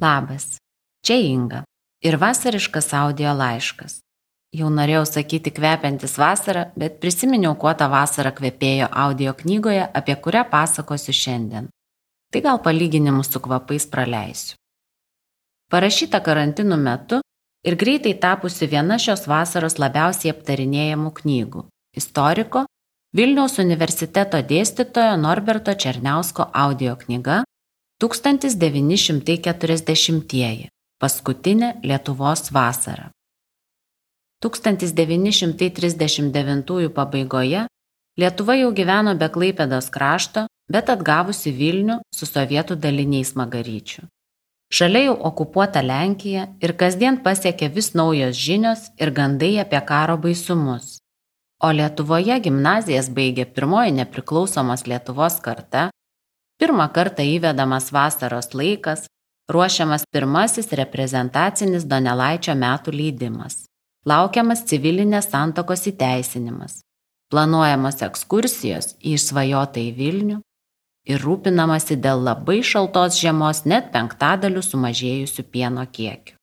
Labas, čia Inga ir vasariškas audio laiškas. Jau norėjau sakyti kvepiantis vasarą, bet prisiminiau, kuo tą vasarą kvepėjo audio knygoje, apie kurią pasakosiu šiandien. Tai gal palyginimus su kvapais praleisiu. Parašyta karantino metu ir greitai tapusi viena šios vasaros labiausiai aptarinėjamų knygų - istoriko Vilniaus universiteto dėstytojo Norberto Černiausko audio knyga 1940-ieji - paskutinė Lietuvos vasara. 1939 pabaigoje Lietuva jau gyveno be Klaipėdos krašto, bet atgavusi Vilnių su sovietų daliniais magaryčių. Šalia jau okupuota Lenkija ir kasdien pasiekia vis naujos žinios ir gandai apie karo baisumus. O Lietuvoje gimnazijas baigė pirmoji nepriklausomos Lietuvos karta, pirmą kartą įvedamas vasaros laikas, ruošiamas pirmasis reprezentacinis Donelaičio metų leidimas, laukiamas civilinės santokos įteisinimas, planuojamos ekskursijos į išsvajotą į Vilnių, ir rūpinamasi dėl labai šaltos žiemos net penktadalių sumažėjusių pieno kiekių.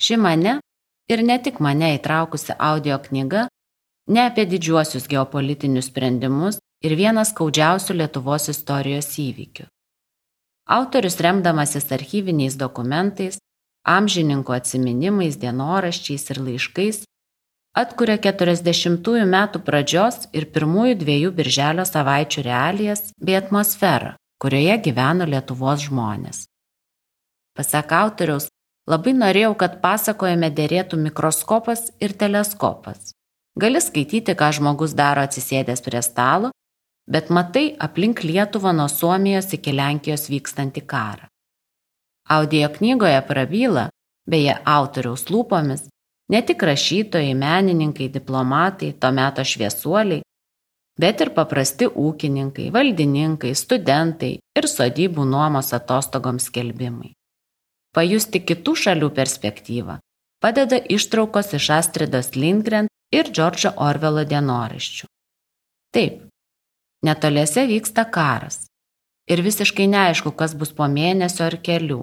Ši mane ir ne tik mane įtraukusi audio knyga ne apie didžiuosius geopolitinius sprendimus ir vienas skaudžiausių Lietuvos istorijos įvykių. Autorius remdamasis archyviniais dokumentais, amžininkų atsiminimais, dienoraščiais ir laiškais atkuria 40-ųjų metų pradžios ir pirmųjų dviejų birželio savaičių realijas bei atmosferą, kurioje gyveno Lietuvos žmonės. Pasak autoriaus, labai norėjau, kad pasakojame dėrėtų mikroskopas ir teleskopas. Gali skaityti, ką žmogus daro atsisėdęs prie stalo, bet matai aplink Lietuvą nuo Suomijos iki Lenkijos vykstantį karą. Audio knygoje prabyla, beje, autoriaus lūpomis, Ne tik rašytojai, menininkai, diplomatai, to meto šviesuoliai, bet ir paprasti ūkininkai, valdininkai, studentai ir sodybų nuomos atostogoms skelbimai. Pajusti kitų šalių perspektyvą padeda ištraukos iš Astridos Lindgren ir Džordžo Orvelo dienoraščių. Taip, netoliese vyksta karas ir visiškai neaišku, kas bus po mėnesio ar kelių,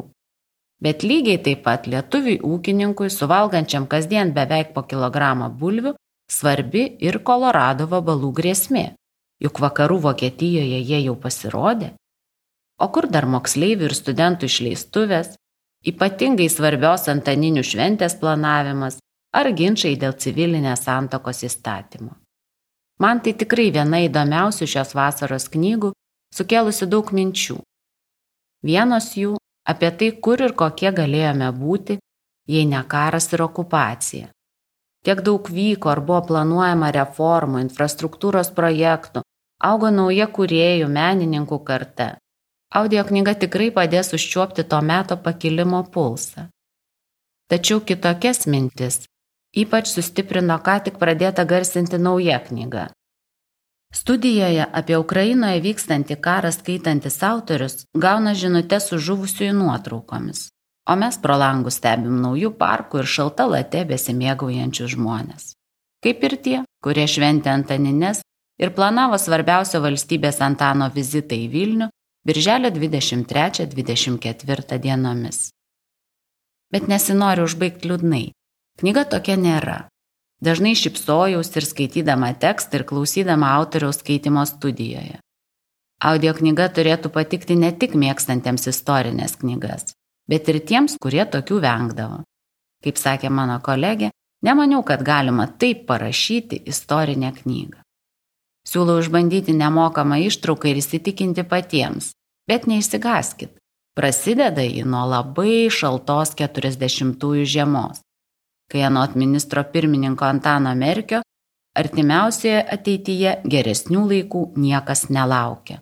Bet lygiai taip pat lietuviui ūkininkui, suvalgančiam kasdien beveik po kilogramą bulvių, svarbi ir Kolorado vabalų grėsmė. Juk vakarų Vokietijoje jie jau pasirodė. O kur dar moksleivių ir studentų išleistuvės, ypatingai svarbios antaninių šventės planavimas ar ginčiai dėl civilinės santokos įstatymo. Man tai tikrai viena įdomiausių šios vasaros knygų, sukėlusi daug minčių. Vienos jų apie tai, kur ir kokie galėjome būti, jei ne karas ir okupacija. Tiek daug vyko ar buvo planuojama reformų, infrastruktūros projektų, augo nauja kuriejų, menininkų karta. Audio knyga tikrai padės užčiuopti to meto pakilimo pulsą. Tačiau kitokias mintis ypač sustiprino ką tik pradėta garsinti nauja knyga Studijoje apie Ukrainoje vykstantį karą skaitantis autorius gauna žinutę su žuvusiųjų nuotraukomis, o mes pro langus stebim naujų parkų ir šalta late besimėgaujančių žmonės. Kaip ir tie, kurie šventė Antanines ir planavo svarbiausio valstybės Antano vizitą į Vilnių birželio 23-24 dienomis. Bet nesinori užbaigti liūdnai. Knyga tokia nėra. Dažnai šipsojausi ir skaitydama tekstą ir klausydama autoriaus skaitimo studijoje. Audio knyga turėtų patikti ne tik mėgstantiems istorinės knygas, bet ir tiems, kurie tokių vengdavo. Kaip sakė mano kolegė, nemaniau, kad galima taip parašyti istorinę knygą. Siūlau išbandyti nemokamą ištrauką ir įsitikinti patiems, bet neišsigaskit. Prasideda ji nuo labai šaltos 40-ųjų žiemos kai anot ministro pirmininko Antano Merkio artimiausioje ateityje geresnių laikų niekas nelaukia.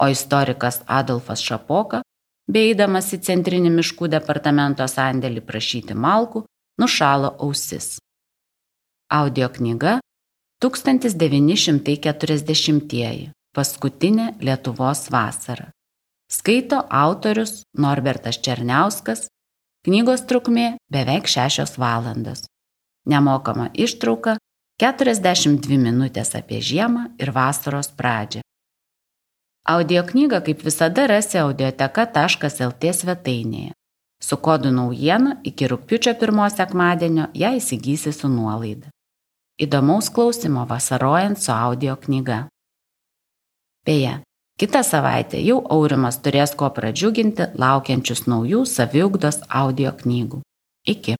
O istorikas Adolfas Šapoka, beeidamas į centrinį miškų departamento sandėlį prašyti malkų, nušalo ausis. Audio knyga 1940-ieji - paskutinė Lietuvos vasara. Skaito autorius Norbertas Černiauskas Knygos trukmė beveik 6 valandos. Nemokama ištrauka 42 minutės apie žiemą ir vasaros pradžią. Audio knygą kaip visada rasi audioteka.lt svetainėje. Su kodu naujiena iki rūpiučio pirmos sekmadienio ją įsigysi su nuolaida. Įdomaus klausimo vasarojant su audio knyga. Beje, kitą savaitę jau Aurimas turės ko pradžiuginti laukiančius naujų saviugdos audio knygų. Iki.